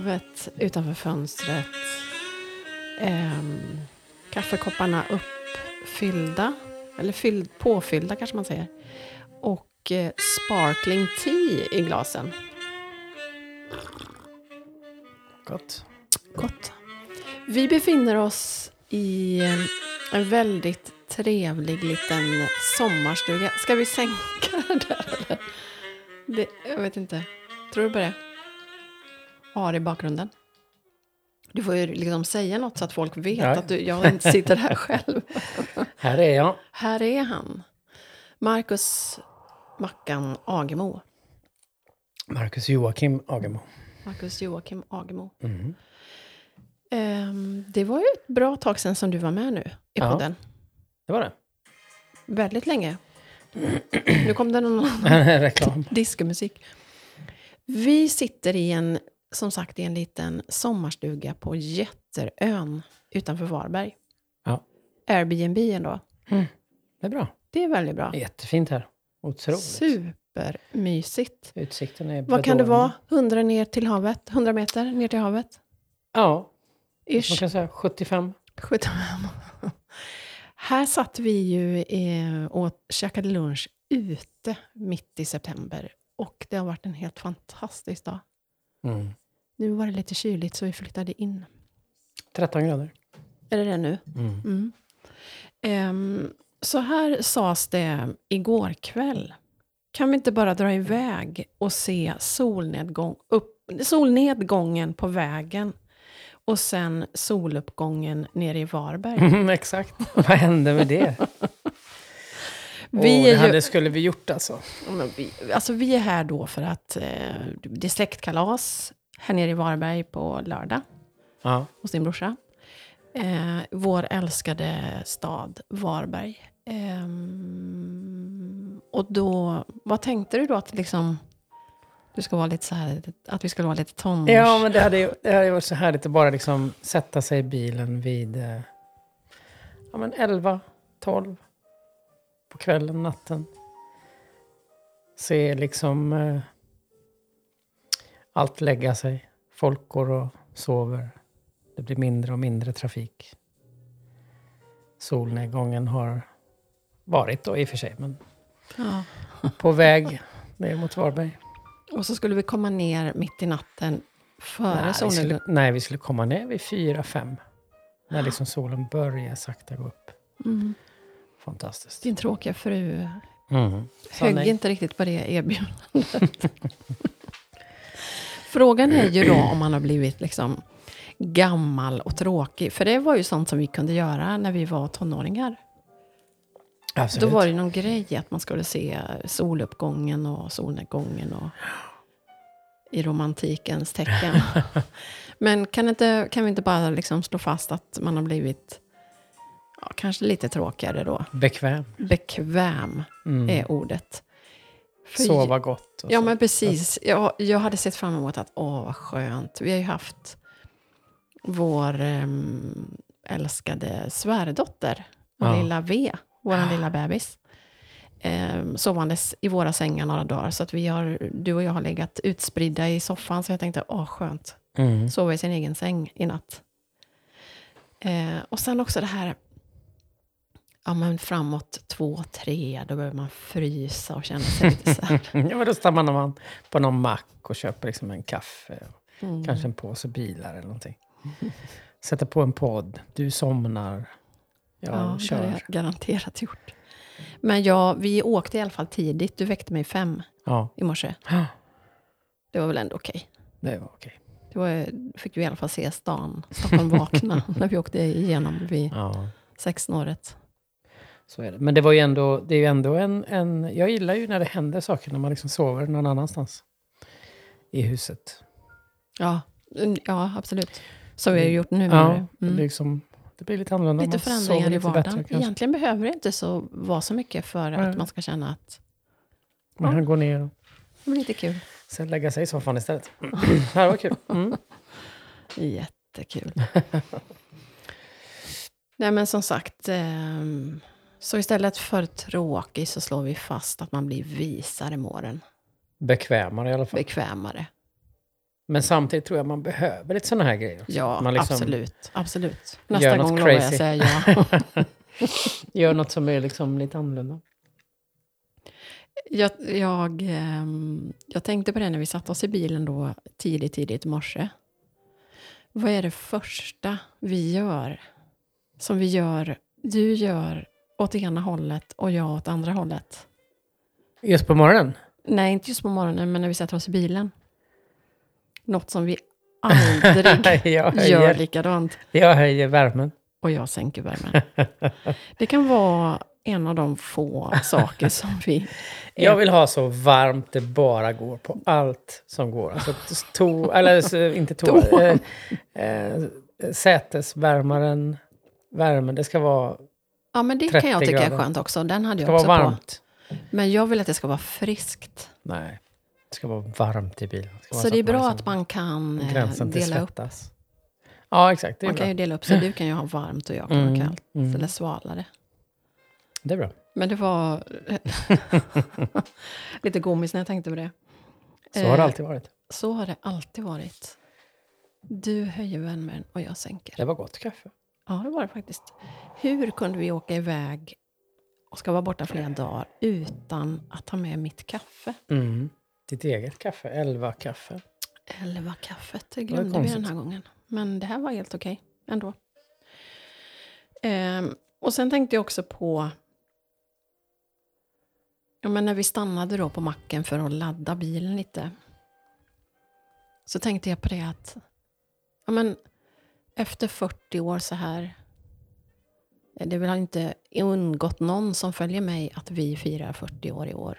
Havet utanför fönstret. Ehm, kaffekopparna uppfyllda. Eller fylld, påfyllda kanske man säger. Och eh, sparkling tea i glasen. Gott. Gott. Vi befinner oss i eh, en väldigt trevlig liten sommarstuga. Ska vi sänka det där eller? Det, jag vet inte. Tror du på det? Har i bakgrunden. Du får ju liksom säga något så att folk vet Ja. att du, jag inte sitter här själv. Här är jag. Här är han. Marcus Mackan Agemo. Marcus Joakim Agemo. Marcus Joakim Agemo. Mm. Ehm, det var ju ett bra tag sedan som du var med nu i Ja. podden. Det var det. Väldigt länge. Nu kom det någon Reklam. discomusik. Vi sitter i en, som sagt, i en liten sommarstuga på Jätterön utanför Varberg. Ja. Airbnb ändå. Det är bra. Det är väldigt bra. Jättefint här. Otroligt. Supermysigt. Utsikten är Vad kan det vara? 100 ner till havet? 100 meter ner till havet? Ja, man Ish. kan säga 75. 75. Här satt vi ju eh, och käkade lunch ute mitt i september. Och det har varit en helt fantastisk dag. Mm. Nu var det lite kyligt så vi flyttade in. 13 grader. Är det det nu? Mm. Mm. Ehm, så här sades det igår kväll. Kan vi inte bara dra iväg och se solnedgång, upp, solnedgången på vägen och sen soluppgången nere i Varberg? Mm, exakt. Vad hände med det? Vi är det ju- hade skulle vi gjort alltså. Men vi, alltså vi är här då för att eh, det är släktkalas här nere i Varberg på lördag Ja. hos din brorsa. Eh, vår älskade stad Varberg. Ehm, och då, vad tänkte du då att liksom, du ska vara lite så här, att vi skulle vara lite tonårs... ja, men det hade ju det hade ju varit så härligt att bara liksom sätta sig i bilen vid eh, ja, men 11, 12 på kvällen, natten. Se liksom eh, allt lägga sig. Folk går och sover. Det blir mindre och mindre trafik. Solnedgången har varit då i och för sig, men Ja. på väg ner mot Varberg. Och så skulle vi komma ner mitt i natten före Nej vi, skulle, solnedgången. nej, vi skulle komma ner vid fyra, fem. När liksom solen börjar sakta gå upp. Mm. Fantastiskt. Din tråkiga fru Mm. Högg inte riktigt på det erbjudandet. Frågan är ju då om han har blivit liksom gammal och tråkig. För det var ju sånt som vi kunde göra när vi var tonåringar. Absolut. Då var det någon grej att man skulle se soluppgången och solnedgången och i romantikens tecken. Men kan, inte, kan vi inte bara liksom slå fast att man har blivit ja, kanske lite tråkigare då? Bekväm. Bekväm Mm. är ordet. För- Sova gott. Ja, så. men precis. Jag, jag hade sett fram emot att, åh vad skönt. Vi har ju haft vår um, älskade svärdotter, Ja. lilla V, vår lilla bebis, um, sovandes i våra sängar några dagar. Så att vi har, du och jag har legat utspridda i soffan, så jag tänkte, åh skönt. Mm. Sova i sin egen säng i natt. Eh, och sen också det här, ja men framåt två, tre, då börjar man frysa och känna sig lite så. Ja, men då stannar man på någon mack och köper liksom en kaffe. och Mm. Kanske en påse bilar eller någonting. Sätter på en podd. Du somnar. Jag Ja, det har kör. jag garanterat gjort. Men ja, vi åkte i alla fall tidigt. Du väckte mig fem Ja, i morse. Det var väl ändå okej. det var okej. Det var, fick vi i alla fall se stan, Stockholm vakna, när vi åkte igenom vid Ja, sexsnåret. Så är det. Men det var ju ändå, det är ju ändå en, en... Jag gillar ju när det händer saker när man liksom sover någon annanstans. I huset. Ja, mm, ja absolut. Så vi har Det- gjort nu. Ja, det, Mm. blir liksom, det blir lite annorlunda. Lite förändringar i vardagen. bättre. Egentligen behöver det inte så, vara så mycket för att Nej. man ska känna att Man Ja. kan gå ner och det blir lite kul. sen lägga sig i soffan istället. det här var kul. Mm. Jättekul. Nej men som sagt, ehm, så istället för tråkig så slår vi fast att man blir visare med åren. bekvämare i alla fall. bekvämare. Men samtidigt tror jag man behöver lite sådana här grejer. Ja, liksom absolut. absolut. Nästa gång lovar jag säga ja. Gör något som är liksom lite annorlunda. Jag, jag, ehm, jag tänkte på det när vi satte oss i bilen då tidigt, tidigt i morse. Vad är det första vi gör? Som vi gör, du gör åt ena hållet och jag åt andra hållet. Just på morgonen? Nej, inte just på morgonen, men när vi sätter oss i bilen. Något som vi aldrig gör likadant. jag höjer värmen. Och jag sänker värmen. Det kan vara en av de få saker som vi... Jag vill ha så varmt det bara går på allt som går. Alltså, to, eller inte. Toa. Eh, eh, sätesvärmaren, värmen, det ska vara, Ja, men det kan 30 jag tycka är grader. skönt också. Den hade jag också vara på. varmt. Men jag vill att det ska vara friskt. Nej, det ska vara varmt i bilen. ska vara Så det är bra liksom- att man kan eh, dela upp. Ja, exakt. Det är Man bra. kan ju dela upp, så du kan ju ha varmt och jag kan Mm, ha kallt. mm. Eller svalare. Det är bra. Men det var lite komiskt när jag tänkte på det. Så har det Eh, alltid varit. Så har det alltid varit. Du höjer värmen och jag sänker. Det var gott kaffe. Ja, det var det faktiskt. Hur kunde vi åka iväg och ska vara borta flera dagar utan att ta med mitt kaffe? Mm. Ditt eget kaffe, elva kaffe. Eller var kaffet? Det glömde vi konstigt. den här gången. Men det här var helt okej ändå. Ehm, och sen tänkte jag också på... Ja, men när vi stannade då på macken för att ladda bilen lite. Så tänkte jag på det att... Ja, men efter 40 år så här... Det har inte undgått någon som följer mig att vi firar 40 år i år.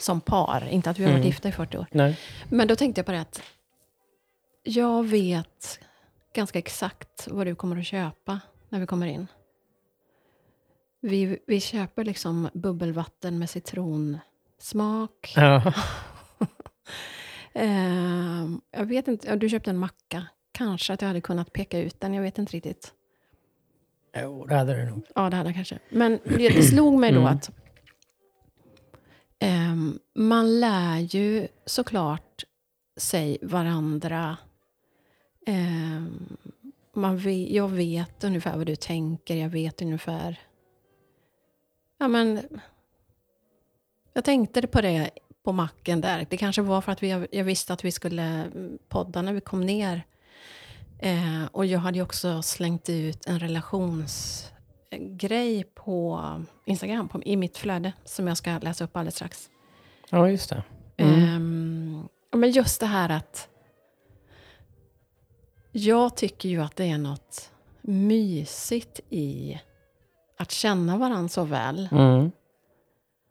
Som par. Inte att vi har varit Mm. gifta i 40 år. Nej. Men då tänkte jag på det att jag vet ganska exakt vad du kommer att köpa när vi kommer in. Vi, vi köper liksom bubbelvatten med citronsmak. Ja. Ehm, jag vet inte, du köpte en macka. Kanske att jag hade kunnat peka ut den, jag vet inte riktigt. Jo, det hade du nog. Ja, det hade jag kanske. Men det det slog mig då Mm. att ehm, man lär ju såklart sig varandra. Ehm, man vet, jag vet ungefär vad du tänker, jag vet ungefär... Ja, men... Jag tänkte på det på macken där. Det kanske var för att vi, jag visste att vi skulle podda när vi kom ner. Eh, och jag hade också slängt ut en relationsgrej på Instagram, på, i mitt flöde, som jag ska läsa upp alldeles strax. Ja, just det. Mm. Ja, men just det här att jag tycker ju att det är något mysigt i att känna varandra så väl. Mm.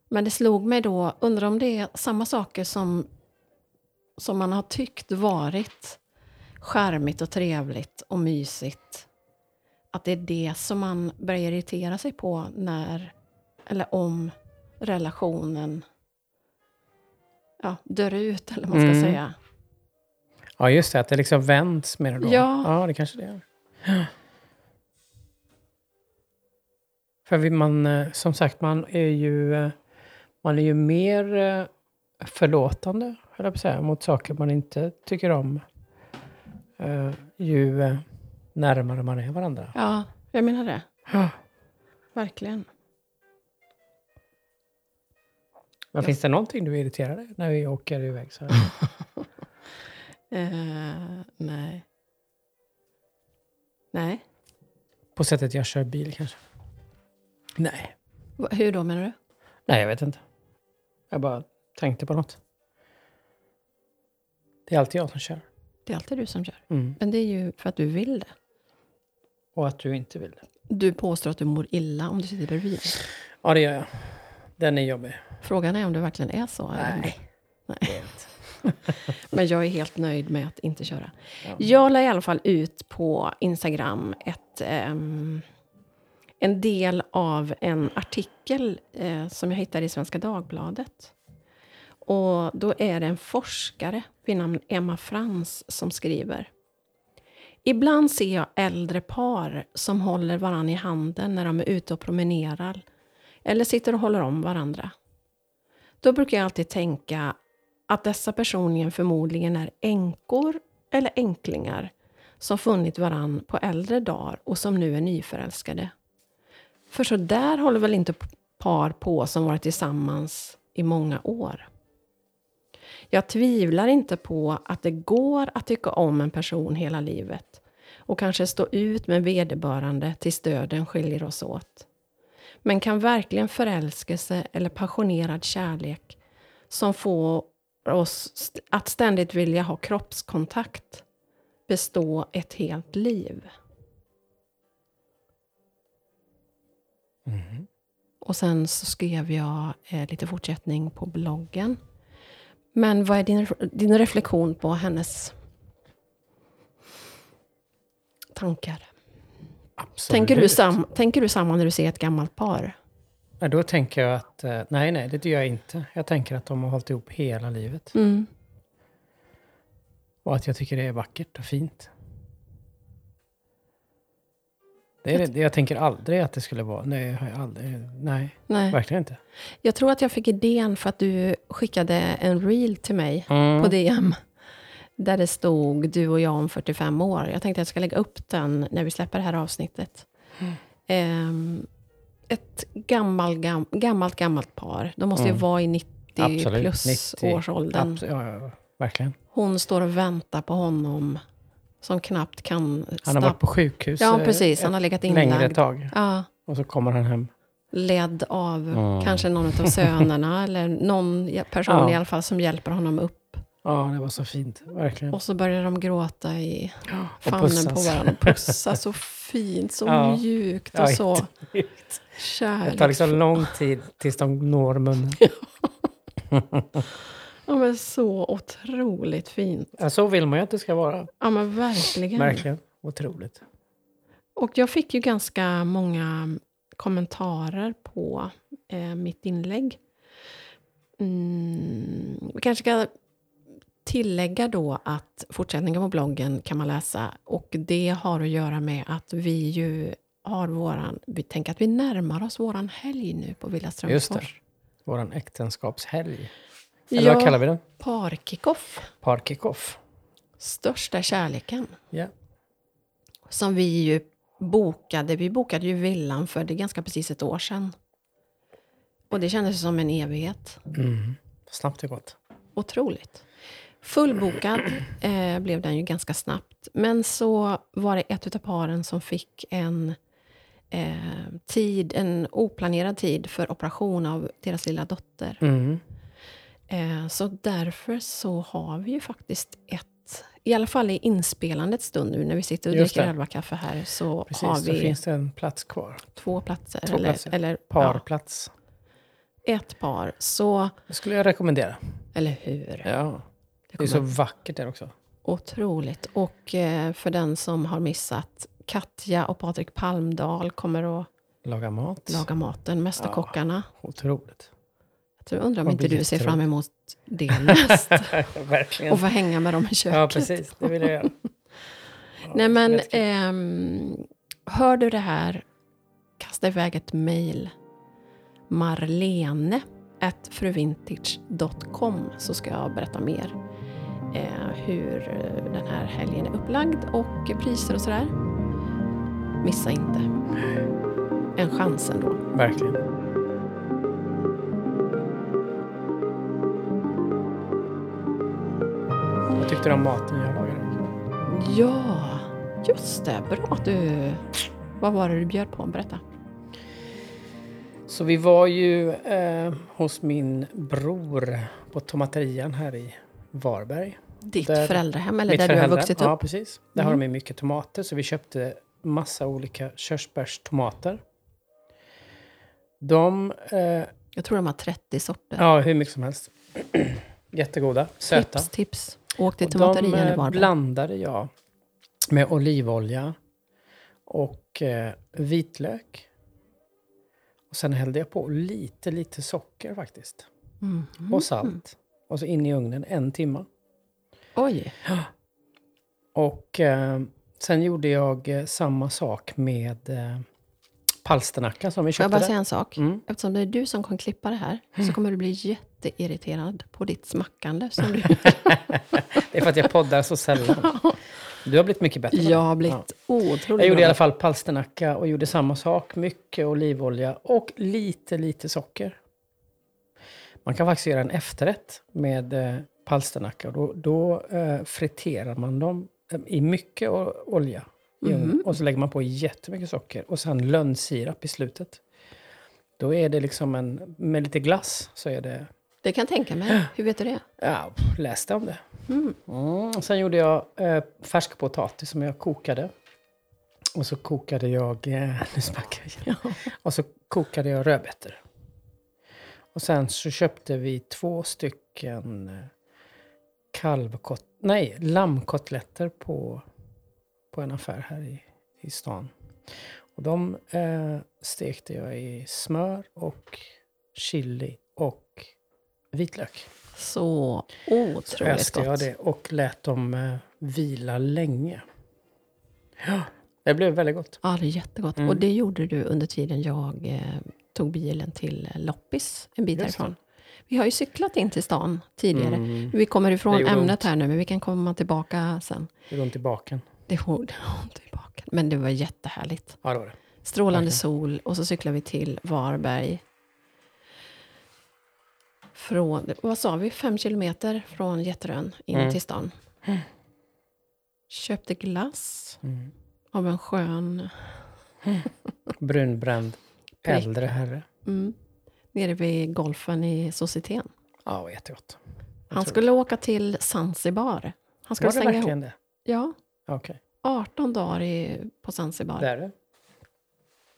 Men det slog mig då, undrar om det är samma saker som, som man har tyckt varit charmigt och trevligt och mysigt. Att det är det som man börjar irritera sig på när, eller om relationen ja, dör ut, eller vad man ska Mm. säga. Ja, just det. Att det liksom vänds mer då. Ja. ja, det kanske det gör. För man, eh, som sagt, man är ju, eh, man är ju mer eh, förlåtande, höll jag på att säga, mot saker man inte tycker om. Eh, Ju eh, närmare man är varandra. Ja, jag menar det. Ja. Verkligen. Men Ja. finns det någonting du irriterar dig när vi åker iväg så här? Eh, nej. Nej. På sättet jag kör bil kanske? Nej. Va- Hur då menar du? Nej, jag vet inte. Jag bara tänkte på något. Det är alltid jag som kör. Det är alltid du som kör. Mm. Men det är ju för att du vill det. Och att du inte vill det. Du påstår att du mår illa om du sitter bredvid. Ja, det gör jag. Den är jobbig. Frågan är om det verkligen är så. Nej. Nej. Men jag är helt nöjd med att inte köra. Ja. Jag la i alla fall ut på Instagram ett, ehm, en del av en artikel eh, som jag hittade i Svenska Dagbladet. Och då är det en forskare vid namn Emma Frans som skriver. Ibland ser jag äldre par som håller varann i handen när de är ute och promenerar eller sitter och håller om varandra. Då brukar jag alltid tänka att dessa personer förmodligen är änkor eller änklingar som funnit varann på äldre dagar och som nu är nyförälskade. För så där håller väl inte par på som varit tillsammans i många år. Jag tvivlar inte på att det går att tycka om en person hela livet och kanske stå ut med vederbörande tills döden skiljer oss åt. Men kan verkligen förälskelse eller passionerad kärlek som får oss att ständigt vilja ha kroppskontakt bestå ett helt liv? Mm. Och sen så skrev jag eh, lite fortsättning på bloggen. Men vad är din, din reflektion på hennes tankar? Absolut. Tänker du, sam, tänker du samma när du ser ett gammalt par? Ja, då tänker jag att, eh, nej, nej, det gör jag inte. Jag tänker att de har hållit ihop hela livet. Mm. Och att jag tycker det är vackert och fint. Det är, det, jag tänker aldrig att det skulle vara, nej, aldrig, nej, Nej. verkligen inte. Jag tror att jag fick idén för att du skickade en reel till mig Mm. på DM. Där det stod du och jag om 45 år. Jag tänkte att jag ska lägga upp den när vi släpper det här avsnittet. Ehm, ett gammal, gam, gammalt, gammalt par. De måste ju Mm. vara i 90 Absolut, plus 90. årsåldern. Abs- ja, ja, verkligen. Hon står och väntar på honom som knappt kan Han har varit på sjukhus Ja, eh, precis. Han har legat längre inlagd. tag. Ja, Och så kommer han hem. ledd av Mm. kanske någon av sönerna eller någon person Ja. i alla fall som hjälper honom upp. Ja, det var så fint. Verkligen. Och så börjar de gråta i famnen på varandra. Och pussas så fint, så Ja. mjukt Ja, och så jättemjukt. Det tar liksom lång tid tills de når munnen. Ja, men så otroligt fint. Ja, så vill man ju att det ska vara. Ja, men verkligen. Verkligen. Otroligt. Och jag fick ju ganska många kommentarer på eh, mitt inlägg. Mm, vi kanske ska tillägga då att fortsättningen på bloggen kan man läsa och det har att göra med att vi ju har våran, vi tänker att vi närmar oss våran helg nu på Villa Just Strömsfors. Våran äktenskapshelg. Eller vad Ja, kallar vi den? parkickoff, Parkickoff. största kärleken. Ja. Som vi ju bokade. Vi bokade ju villan för det ganska precis ett år sedan. Och det kändes som en evighet. Mm. Snabbt det gått. Otroligt. Fullbokad eh, blev den ju ganska snabbt. Men så var det ett av paren som fick en eh, tid, en oplanerad tid för operation av deras lilla dotter. Mm. Eh, så därför så har vi ju faktiskt ett, i alla fall i inspelandets stund nu när vi sitter och Just dricker det. elvakaffe här, så Precis, har vi finns det en plats kvar. två platser. Två eller, platser. eller ja, Parplats. ett par. Så, Det skulle jag rekommendera. eller hur? Ja. Det Det är så vackert där också. Otroligt. Och eh, för den som har missat, Katja och Patrik Palmdahl kommer att Laga mat. laga maten, Mästerkockarna. Otroligt. Jag tror, undrar om inte du ser fram emot det. Verkligen. och få hänga med dem i köket. Ja, precis. Det vill jag göra. Ja, Nej men, ehm, hör du det här, kasta iväg ett mejl. Marlene fruvintage.com så ska jag berätta mer eh, hur den här helgen är upplagd och priser och sådär. Missa inte. En chans ändå. Verkligen. Tyckte du om maten jag lagade? Ja, just det. Bra att du... Vad var det du bjöd på? Berätta. Så vi var ju eh, hos min bror på tomaterian här i Varberg. Ditt Där- föräldrahem, eller där du har föräldrar- vuxit Ja, upp? precis. Där har Mm. de ju mycket tomater, så vi köpte massa olika körsbärstomater. De, eh, Jag tror de har 30 sorter. ja hur mycket som helst. Jättegoda, söta. Tips, tips. Åk till tomaterian i eh, Varberg. blandade jag med olivolja och eh, vitlök. Och sen hällde jag på lite, lite socker faktiskt. Mhm. Och salt. Och så in i ugnen en timme. Oj, Och eh, sen gjorde jag eh, samma sak med eh, palsternacka som vi får jag köpte bara säga en sak? Mm. Eftersom det är du som kommer klippa det här så kommer du bli jätteirriterad på ditt smackande. Som du, Det är för att jag poddar så sällan. Du har blivit mycket bättre. jag har blivit otroligt Jag gjorde i alla fall palsternacka och gjorde samma sak. Mycket olivolja och lite, lite socker. Man kan faktiskt göra en efterrätt med eh, palsternacka. Då, då eh, friterar man dem eh, i mycket olja. Mhm. Och så lägger man på jättemycket socker. Och sen lönnsirap i slutet. Då är det liksom en... Med lite glass så är det... Det kan jag tänka mig. Hur vet du det? Ja, läste om det. Mm. Mm. Sen gjorde jag eh, färsk potatis som jag kokade. Och så kokade jag... Eh, nu smackar jag. Ja. Och så kokade jag rödbetor. Och sen så köpte vi två stycken eh, kalvkot... Nej, lammkotletter på, på en affär här i, i stan. Och de eh, stekte jag i smör och chili och vitlök. Så Så otroligt öste jag gott. det och lät dem eh, vila länge. Ja, det blev väldigt gott. Ja, det är jättegott. Mm. Och det gjorde du under tiden jag eh, tog bilen till Loppis, en bit Just det. härifrån. Vi har ju cyklat in till stan tidigare. Mm, Vi kommer ifrån ämnet ont. här nu, men vi kan komma tillbaka sen. det gjorde ont i baken. Det gjorde ont tillbaka. Men det var jättehärligt. Ja, det var det. Strålande Verkligen. sol och så cyklar vi till Varberg. Från, vad sa vi, fem kilometer från Jätterön in Mm. till stan. Köpte glass Mm. av en skön Brunbränd äldre herre. mm, nere vid golfen i Societeten. Ja, det jättegott. Han Otroligt. skulle åka till Zanzibar. Han skulle Var det stänga ihop. verkligen det? Ja, Okej. 18 dagar i, på Zanzibar. Det är det.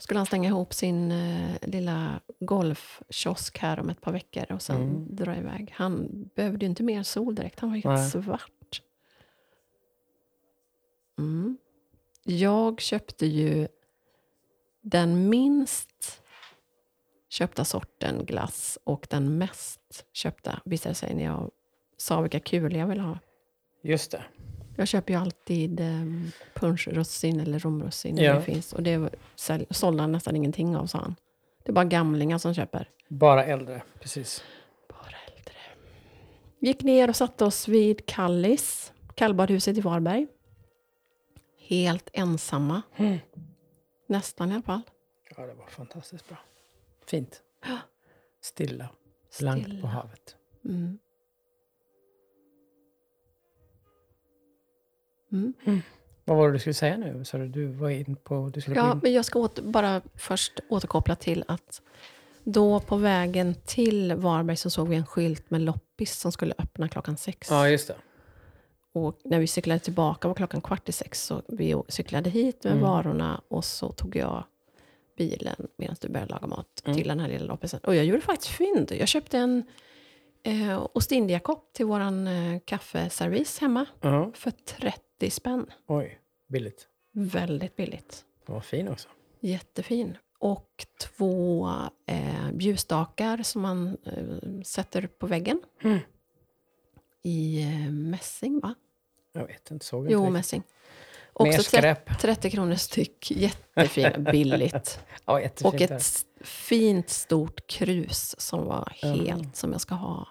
Skulle han stänga ihop sin eh, lilla golfkiosk här om ett par veckor och sen Mm. dra iväg. Han behövde ju inte mer sol direkt, han var helt Nej. svart. Mm. Jag köpte ju den minst köpta sorten glass och den mest köpta, visade sig när jag sa vilka kulor jag ville ha. Just det. Jag köper ju alltid um, punschrussin eller romrussin när Ja. det finns. Och det sålde han nästan ingenting av, sa han. Det är bara gamlingar som köper. Bara äldre. Precis. Bara äldre. Gick ner och satte oss vid Kallis, kallbadhuset i Varberg. Helt ensamma. Mm. Nästan i alla fall. Ja, det var fantastiskt bra. Fint. Stilla. Blankt på havet. Mm. Mm. Vad var det du skulle säga nu? Så du var in på... Du skulle Ja, in. men jag ska åter, bara först återkoppla till att då på vägen till Varberg så såg vi en skylt med loppis som skulle öppna klockan sex. Ja, just det. Och när vi cyklade tillbaka var klockan kvart i sex. Så vi cyklade hit med Mm. varorna och så tog jag bilen medan du började laga mat Mm. till den här lilla loppisen. Och jag gjorde faktiskt fynd. Jag köpte en eh, Ostindia-kopp till våran eh, kaffeservis hemma Ja. för 30 spänn. Oj, billigt. Väldigt billigt. Var fin också. Jättefin. Och två eh, ljusstakar som man eh, sätter på väggen. Mm. I eh, mässing, va? Jag vet inte, såg inte Jo, riktigt. mässing. Också skräp. 30 kronor styck. Jättefin, billigt. Ja. Och ett fint stort krus som var helt Mm. som jag ska ha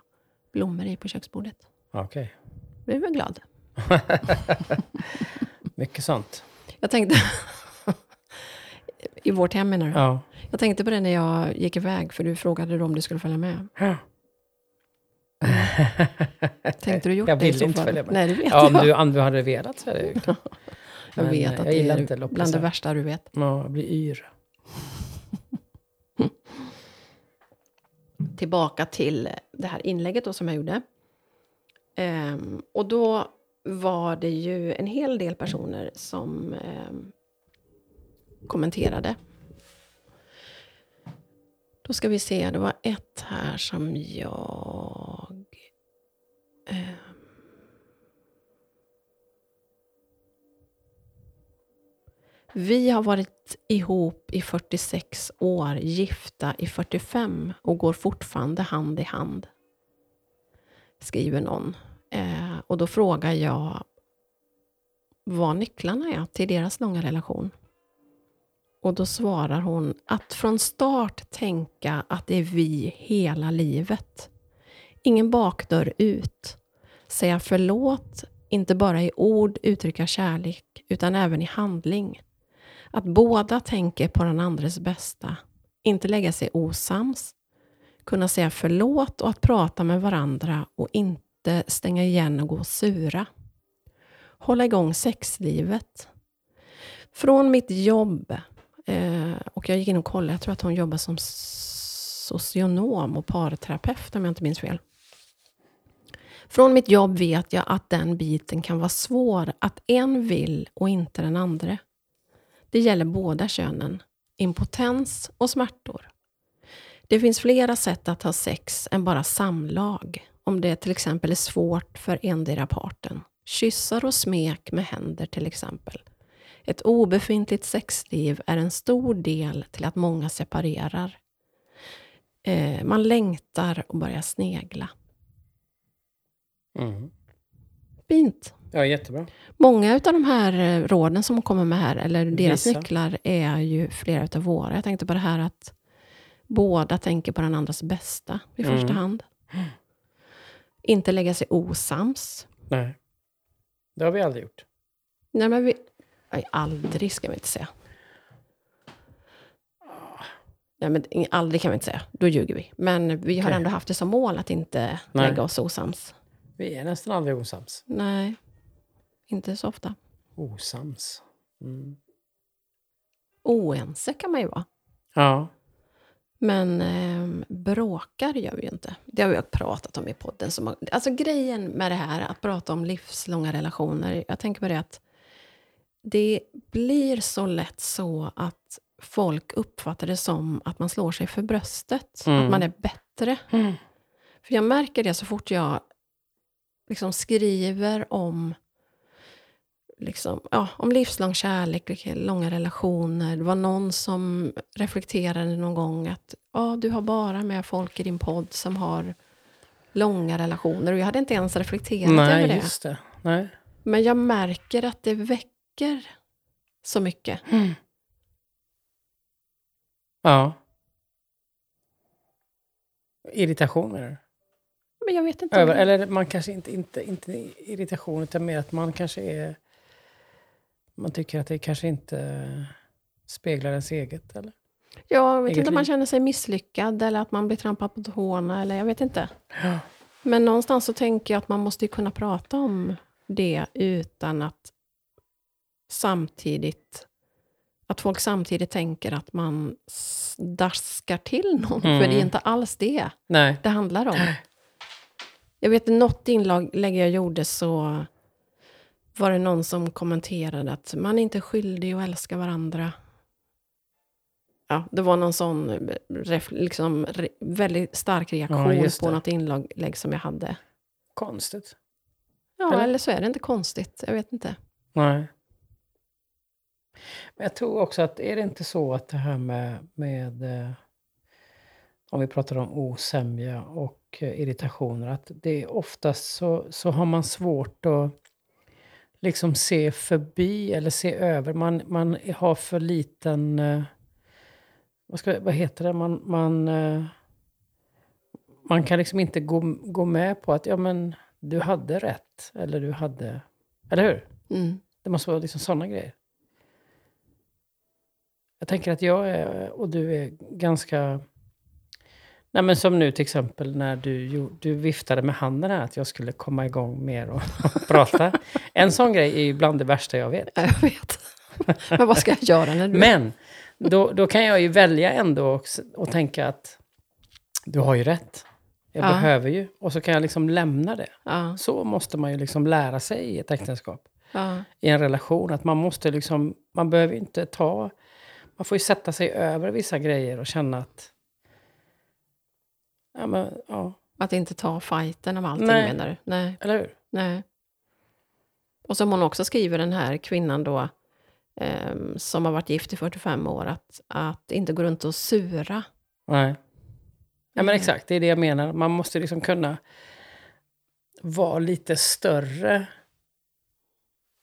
blommor i på köksbordet. Okej. Blev jag glad. Mycket sånt. Jag tänkte... I vårt hem menar du? Ja. Jag tänkte på det när jag gick iväg, för du frågade då om du skulle följa med. ja. Tänkte du gjort jag det i vill inte följa med. Nej, det vet Ja, om jag. du, om du hade velat så är det ju klart. jag Men, vet att jag det är inte bland det värsta du vet. Ja, jag blir yr. Tillbaka till det här inlägget då som jag gjorde. Ehm, och då var det ju en hel del personer som eh, kommenterade. Då ska vi se, det var ett här som jag... Eh, Vi har varit ihop i 46 år, gifta i 45 och går fortfarande hand i hand. Skriver någon. Eh, och då frågar jag vad nycklarna är till deras långa relation. Och då svarar hon att från start tänka att det är vi hela livet. Ingen bakdörr ut. Säga förlåt, inte bara i ord uttrycka kärlek, utan även i handling. Att båda tänker på den andres bästa. Inte lägga sig osams. Kunna säga förlåt och att prata med varandra och inte stänga igen och gå sura. Hålla igång sexlivet. Från mitt jobb, eh, och jag gick in och kollade, jag tror att hon jobbar som socionom och parterapeut om jag inte minns fel. Från mitt jobb vet jag att den biten kan vara svår, att en vill och inte den andra. Det gäller båda könen, impotens och smärtor. Det finns flera sätt att ha sex än bara samlag, om det till exempel är svårt för endera parten. Kyssar och smek med händer till exempel. Ett obefintligt sexliv är en stor del till att många separerar. Eh, man längtar och börjar snegla. Mm. Fint. Ja, jättebra. Många av de här eh, råden som kommer med här, eller deras Vissa. nycklar, är ju flera utav våra. Jag tänkte på det här att båda tänker på den andras bästa i Mm. första hand. Inte lägga sig osams. Nej. Det har vi aldrig gjort. Nej, men vi... Nej, aldrig ska vi inte säga. Nej, men aldrig kan vi inte säga. Då ljuger vi. Men vi har Okej. ändå haft det som mål att inte Nej. lägga oss osams. Vi är nästan aldrig osams. Nej, inte så ofta. Osams. Mm. Oense kan man ju vara. Ja. Men eh, bråkar gör vi ju inte. Det har vi pratat om i podden. Många, alltså grejen med det här att prata om livslånga relationer. Jag tänker på det att det blir så lätt så att folk uppfattar det som att man slår sig för bröstet. Mm. Att man är bättre. Mm. För jag märker det så fort jag liksom skriver om, liksom, ja, om livslång kärlek, långa relationer. Det var någon som reflekterade någon gång att ja, du har bara med folk i din podd som har långa relationer. Och jag hade inte ens reflekterat över Nej, det. just det. Nej. Men jag märker att det väcker så mycket. Ja. Irritation menar du? Men jag vet inte. Över, det- eller man kanske inte, inte, inte irritation, utan mer att man kanske är... Man tycker att det kanske inte speglar ens eget, eller? jag vet eget inte om man känner sig misslyckad eller att man blir trampad på tårna. Eller jag vet inte. Ja. Men någonstans så tänker jag att man måste kunna prata om det utan att samtidigt att folk samtidigt tänker att man daskar till någon. Mm. För det är inte alls det Nej. det handlar om. Jag vet något inlägg jag gjorde så var det någon som kommenterade att man är inte skyldig att älska varandra. Ja, det var någon sån liksom, väldigt stark reaktion just på något inlägg som jag hade. Konstigt. Ja, Eller? eller så är det inte konstigt. Jag vet inte. Nej. Men jag tror också att, är det inte så att det här med, med eh, om vi pratar om osämja och eh, irritationer, att det är oftast så, så har man svårt att liksom se förbi eller se över. Man, man har för liten, eh, vad, ska, vad heter det, man, man, eh, man kan liksom inte gå, gå med på att ja men du hade rätt, eller du hade, eller hur? Mm. Det måste vara liksom sådana grejer. Jag tänker att jag är, och du är ganska... Nej men som nu till exempel när du, du viftade med handen här att jag skulle komma igång mer och prata. En sån grej är ju bland det värsta jag vet. Ja, Jag vet. Men vad ska jag göra när du... Men då, då kan jag ju välja ändå och, och tänka att du har ju rätt. Jag Ja. behöver ju. Och så kan jag liksom lämna det. Ja, Så måste man ju liksom lära sig i ett äktenskap. ja, i en relation. Att man måste liksom, man behöver inte ta, man får ju sätta sig över vissa grejer och känna att, ja men, ja, att inte ta fighten om allting Nej. menar du? Nej. eller hur? Nej. Och som hon också skriver, den här kvinnan då, ehm, som har varit gift i 45 år, att, att inte gå runt och sura. Nej. Ja men Mm. exakt, det är det jag menar. Man måste liksom kunna vara lite större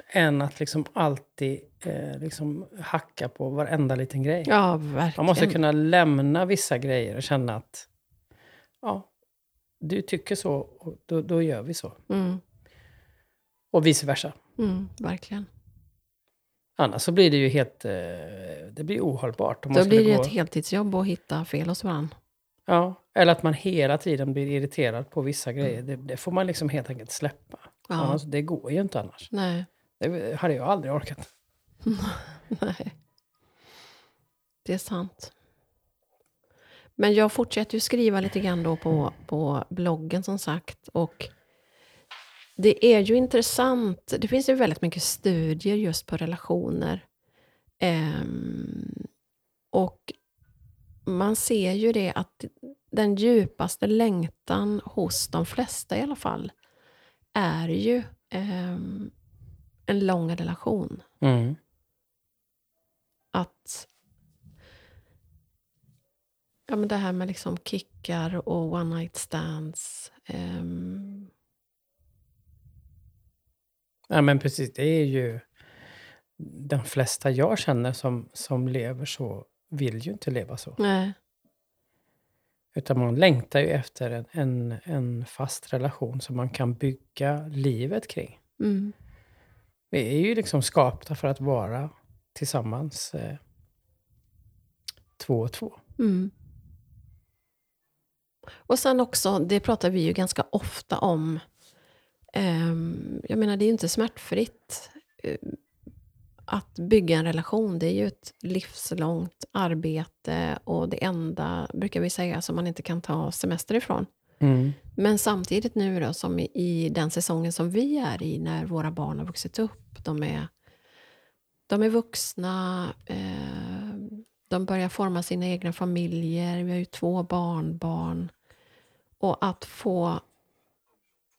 än att liksom alltid eh, liksom hacka på varenda liten grej. Ja, verkligen. Man måste kunna lämna vissa grejer och känna att du tycker så, och då, då gör vi så. Mm. Och vice versa. Mm, verkligen. Annars så blir det ju helt... eh, Det blir ohållbart. Då blir det gå- ett heltidsjobb att hitta fel hos varandra. Ja, eller att man hela tiden blir irriterad på vissa grejer. Det, det får man liksom helt enkelt släppa. Ja. Annars, det går ju inte annars. Nej. Det hade jag aldrig orkat. Nej. Det är sant. Men jag fortsätter ju skriva lite grann då på, på bloggen som sagt. Och det är ju intressant. Det finns ju väldigt mycket studier just på relationer. Ehm, och man ser ju det att den djupaste längtan hos de flesta i alla fall är ju ehm, en lång relation Mm. att ja, men det här med liksom kickar och one night stands. ehm, Ja, men precis. Det är ju... De flesta jag känner som, som lever så vill ju inte leva så. nej, Utan man längtar ju efter en, en, en fast relation som man kan bygga livet kring. mm, Vi är ju liksom skapta för att vara tillsammans eh, två och två. mm. Och sen också, det pratar vi ju ganska ofta om. ehm, jag menar, det är ju inte smärtfritt. eh, Att bygga en relation, det är ju ett livslångt arbete och det enda, brukar vi säga, som man inte kan ta semester ifrån. Men samtidigt nu då, som i, i den säsongen som vi är i, när våra barn har vuxit upp, de är, de är vuxna, eh, de börjar forma sina egna familjer, vi har ju två barnbarn. Och att få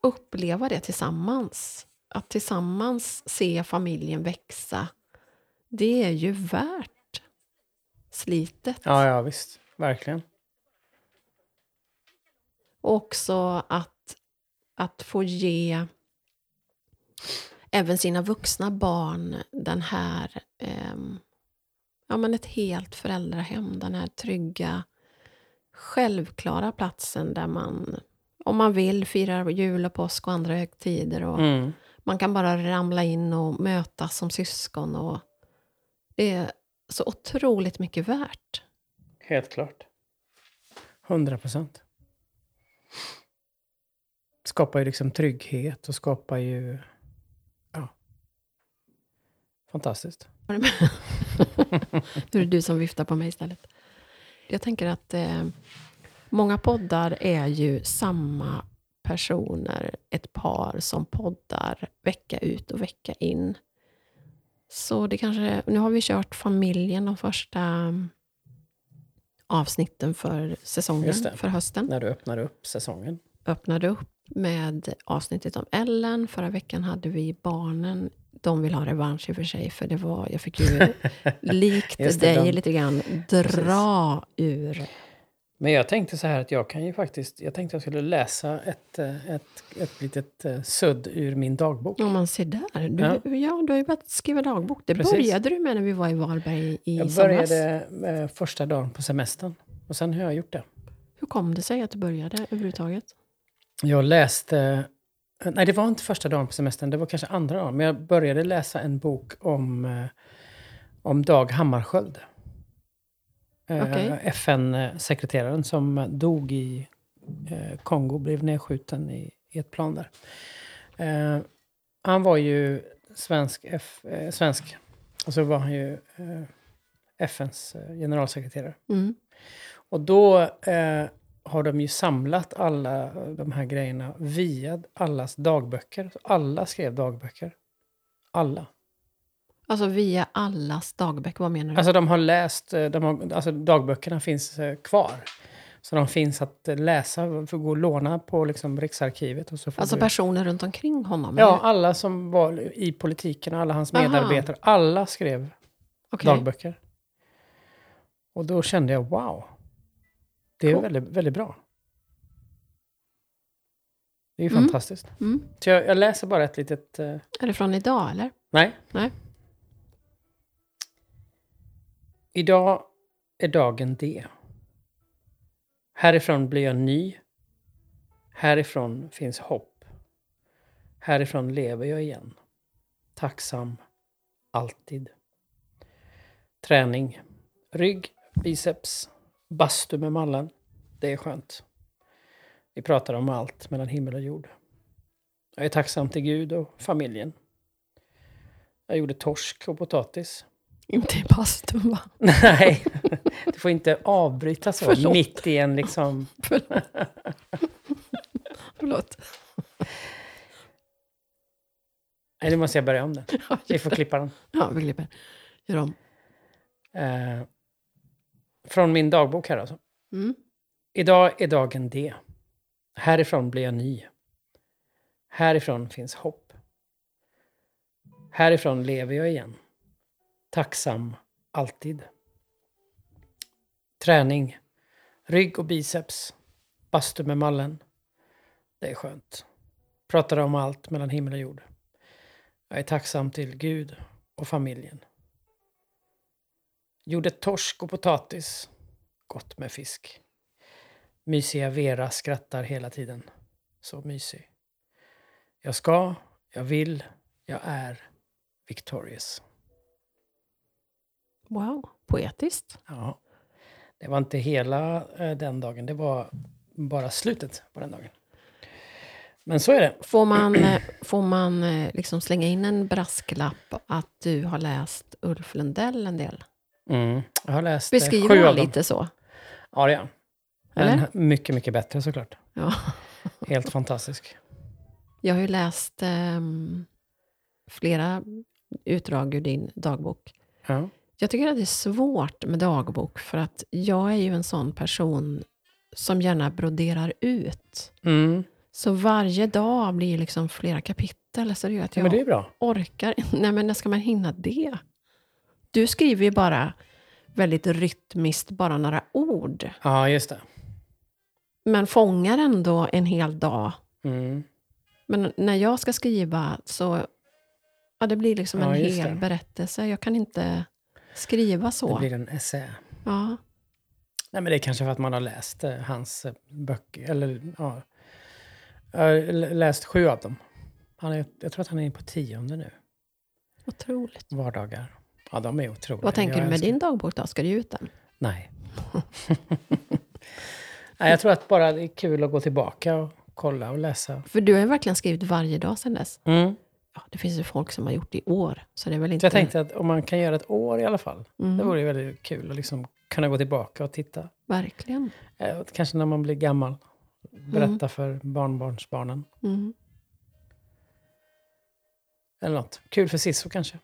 uppleva det tillsammans, att tillsammans se familjen växa, det är ju värt slitet. Ja, ja, visst. Verkligen. Och också att, att få ge även sina vuxna barn den här, ehm, ja men ett helt föräldrahem, den här trygga, självklara platsen där man, om man vill, firar jul och påsk och andra högtider. Och Mm. Man kan bara ramla in och mötas som syskon. Och det är så otroligt mycket värt. Helt klart. 100 procent. Skapar ju liksom trygghet och skapar ju... Ja. Fantastiskt. Nu är det du som viftar på mig istället. Jag tänker att eh, många poddar är ju samma personer, ett par som poddar vecka ut och vecka in. Så det kanske, nu har vi kört familjen de första mm, avsnitten för säsongen, för hösten. När du öppnar upp säsongen. öppnade upp med avsnittet om Ellen. Förra veckan hade vi barnen. De vill ha revansch i och för sig, för det var, jag fick ju likt det, dig de- lite grann dra ur. Men jag tänkte så här att jag kan ju faktiskt... Jag tänkte jag skulle läsa ett, eh, ett, ett litet eh, sudd ur min dagbok. Om man ser där. Du, ja. Ja. du har ju börjat skriva dagbok. Det Precis. började du med när vi var i Varberg i Jag somras. började eh, första dagen på semestern. Och sen har jag gjort det. Hur kom det sig att du började överhuvudtaget? Jag läste... Nej, det var inte första dagen på semestern. Det var kanske andra dagen. Men jag började läsa en bok om, eh, om Dag Hammarskjöld. Eh, Okej. FN-sekreteraren som dog i eh, Kongo, blev nedskjuten i, i ett plan där. Eh, han var ju svensk, F, eh, svensk. och så var han ju eh, FNs eh, generalsekreterare. Mm. Och då eh, har de ju samlat alla de här grejerna via allas dagböcker. Alla skrev dagböcker. Alla. Alltså via allas dagböcker, vad menar du? Alltså de har läst, eh, de har, alltså dagböckerna finns eh, kvar. Så de finns att läsa, för gå och låna på liksom Riksarkivet. Och så får Alltså du, personer runt omkring honom? ja, eller? alla som var i politiken, alla hans Aha. medarbetare, alla skrev Okej. dagböcker. Och då kände jag, wow. Det är Cool. väldigt, väldigt bra. Det är ju Mm. fantastiskt. Mm. Så jag, jag läser bara ett litet... eh, Är det från idag, eller? nej. Nej. Idag är dagen D. Härifrån blir jag ny. Härifrån finns hopp. Härifrån lever jag igen. Tacksam. Alltid. Träning. Rygg, biceps, bastu med mallen. Det är skönt. Vi pratar om allt mellan himmel och jord. Jag är tacksam till Gud och familjen. Jag gjorde torsk och potatis. Inte i bastun va? Nej, du får inte avbryta så Förlåt. mitt i en liksom... Förlåt. Nej, nu måste jag börja om den. Vi får klippa den. Ja, vi klipper. Gör om. Eh, från min dagbok här alltså. Mm. Idag är dagen D. Härifrån blir jag ny. Härifrån finns hopp. Härifrån lever jag igen. Tacksam alltid. Träning. Rygg och biceps. Bastu med mallen. Det är skönt. Pratar om allt mellan himmel och jord. Jag är tacksam till Gud och familjen. Gjorde torsk och potatis. Gott med fisk. Mysiga Vera skrattar hela tiden. Så mysig. Jag ska, jag vill, jag är victorious. Wow, poetiskt. Ja. Det var inte hela eh, den dagen, det var bara slutet på den dagen. Men så är det. Får man, eh, får man eh, liksom slänga in en brasklapp att du har läst Ulf Lundell en del? Mm. Jag har läst eh, Beskriver sju han dem. lite så? Ja, det är han. Eller? Men mycket, mycket bättre såklart. Ja. Helt fantastisk. Jag har ju läst ehm, flera utdrag ur din dagbok. Ja. Jag tycker att det är svårt med dagbok för att jag är ju en sån person som gärna broderar ut. Mm. Så varje dag blir liksom flera kapitel. Så det gör att ja, jag men det är bra. orkar Nej, men när ska man hinna det? Du skriver ju bara väldigt rytmiskt, bara några ord. Ja, just det. Men fångar ändå en hel dag. Mm. Men när jag ska skriva så... Ja, det blir liksom Ja, en hel det. berättelse. Jag kan inte skriva så. Det blir en essä. Ja. Nej, men det är kanske för att man har läst eh, hans eh, böcker. Eller, ja. Läst sju av dem. Han är, jag tror att han är på tionde nu. Otroligt. Vardagar. Ja, de är otroliga. Vad tänker Jag du med älskar- din dagbok då? Ska du ge ut den? Nej. Nej, jag tror att bara det är kul att gå tillbaka och kolla och läsa. För du har ju verkligen skrivit varje dag sedan dess. Mm. Ja, det finns ju folk som har gjort det i år. Så det är väl Så inte... jag tänkte att om man kan göra ett år i alla fall. Mm, Det vore ju väldigt kul att liksom kunna gå tillbaka och titta. Verkligen. Eh, Kanske när man blir gammal. Berätta för barnbarnsbarnen. Mm. Eller något. Kul för Sisso kanske.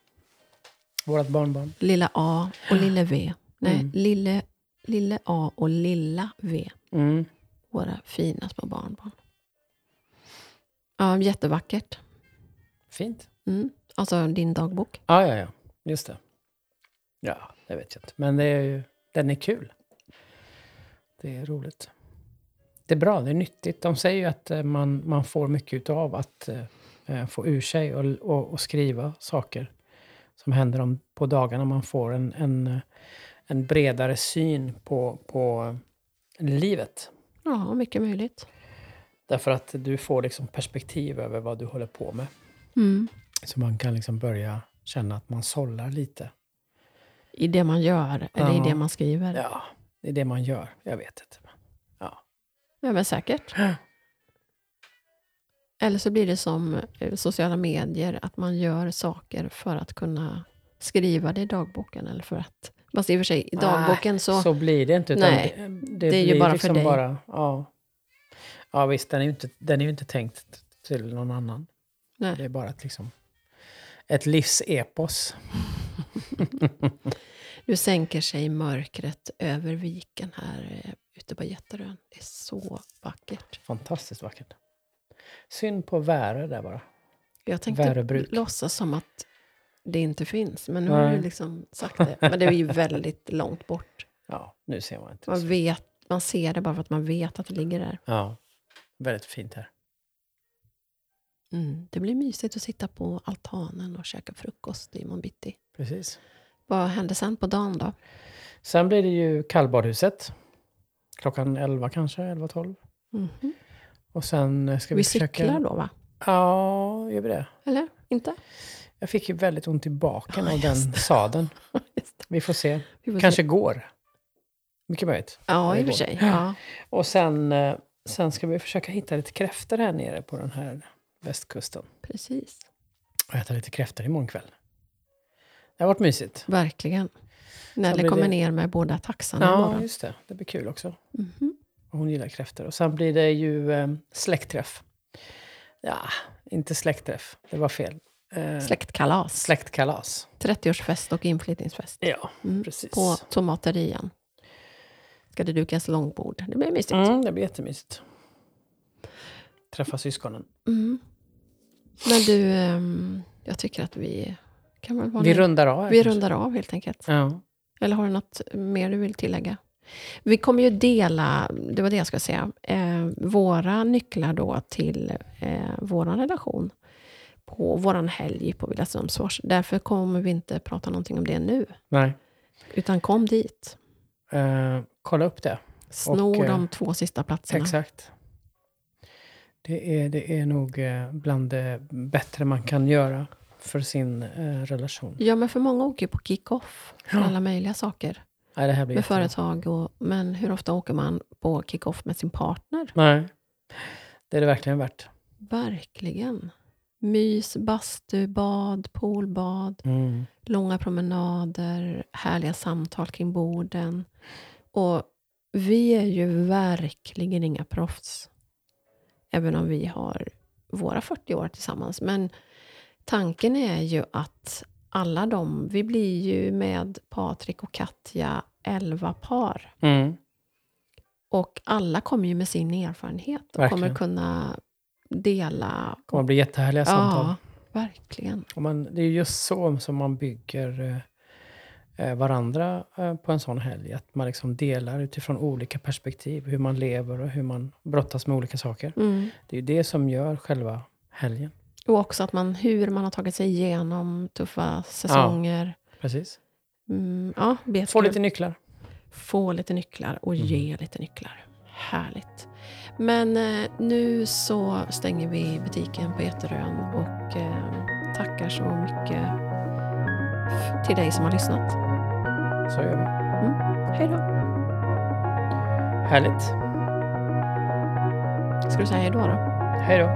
Vårat barnbarn. Lilla A och lille V. Nej, Mm. lille, lille A och lilla V. Mm. Våra fina små barnbarn. Ja, jättevackert. Fint. Mm. Alltså din dagbok. Ja, ja, ja. Just det. Ja, det vet jag inte. Men det är ju, den är kul. Det är roligt. Det är bra, det är nyttigt. De säger ju att eh, man, man får mycket av att eh, eh, få ur sig och, och, och skriva saker som händer om, på dagarna. Man får en, en, en bredare syn på, på livet. Ja, mycket möjligt. Därför att du får liksom perspektiv över vad du håller på med. Mm. Så man kan liksom börja känna att man sållar lite. I det man gör, eller i Ja. det man skriver. Ja, Ja, det man gör. Jag vet inte. Ja. men säkert. Eller så blir det som eh, sociala medier, att man gör saker för att kunna skriva det i dagboken. Eller för att... Fast i och för sig, i dagboken så... Så blir det inte. Nej, det, det är ju bara för liksom dig. Bara, ja. ja, visst, den är ju inte, den är ju inte tänkt till någon annan. Nej. Det är bara ett, liksom, ett livsepos. Nu sänker sig mörkret över viken här eh, ute på Jätterön. Det är så vackert. Fantastiskt vackert. Synd på Värö där bara. Jag tänkte Väröbruk. låtsas som att det inte finns, men nu har Nej. du liksom sagt det. Men det är ju väldigt långt bort. Ja, nu ser man inte. Man, vet, man ser det bara för att man vet att det ligger där. Ja, väldigt fint här. Mm. Det blir mysigt att sitta på altanen och käka frukost i bitti. Precis. Vad händer sen på dagen då? Sen blir det ju kallbadhuset. Klockan 11 kanske, 11-12. Mhm. Och sen eh, ska vi, Vi försöka... cyklar då va? Ja, gör vi det? Eller? Inte? Jag fick ju väldigt ont i baken Ja, av den just sadeln. Vi får se. Vi får Kanske se. går. Mycket möjligt. Ja, i och för sig. Ja. Och sen, eh, sen ska vi försöka hitta lite kräftor här nere på den här västkusten. Precis. Och äta lite kräftor imorgon kväll. Det har varit mysigt. Verkligen. Nelly kommer det- ner med båda taxarna Ja, imorgon. just det. Det blir kul också. Mhm. Och Hon gillar kräftor. Och sen blir det ju eh, släktträff. Ja, inte släktträff. Det var fel. Eh, Släktkalas. Släktkalas. 30-årsfest och inflyttningsfest. Ja, Mm. precis. På tomaterian. Ska det dukas långbord. Det blir mysigt. Mm, det blir jättemysigt. Träffa syskonen. Mm. Men du, ehm, jag tycker att vi kan väl vara Vi rundar av vi kanske. rundar av helt enkelt. Ja. Eller har du något mer du vill tillägga? Vi kommer ju dela, det var det jag skulle säga, eh, våra nycklar då till eh, vår relation på vår helg på Villa Strömsfors. Därför kommer vi inte prata någonting om det nu, Nej. utan kom dit. Eh, kolla upp det. Sno Och, eh, de två sista platserna. Exakt. Det är, det är nog eh, bland det bättre man kan göra för sin eh, relation. Ja, men för många åker ju på kick-off för Ja. alla möjliga saker. Nej, det här blir Med jättebra. företag och, men hur ofta åker man på kick-off med sin partner? Nej, det är det verkligen värt. Verkligen. Mys, bastu, bad, poolbad, Mm. långa promenader, härliga samtal kring borden. Och vi är ju verkligen inga proffs. Även om vi har våra 40 år tillsammans. Men tanken är ju att alla de, vi blir ju med Patrik och Katja 11 par. Mm. Och alla kommer ju med sin erfarenhet och Verkligen. kommer kunna dela. Det kommer bli jättehärliga samtal. Ja, verkligen. Och man, det är just så som man bygger eh, eh, varandra eh, på en sån helg. Att man liksom delar utifrån olika perspektiv. Hur man lever och hur man brottas med olika saker. Mm. Det är ju det som gör själva helgen. Och också att man, hur man har tagit sig igenom tuffa säsonger. Precis. Mm, ja, Få lite nycklar. Få lite nycklar och Mm. ge lite nycklar. Härligt. Men eh, nu så stänger vi butiken på Jätterön och eh, tackar så mycket till dig som har lyssnat. Så gör vi. Hej då. Härligt. Ska du säga hej då? då? Hej då.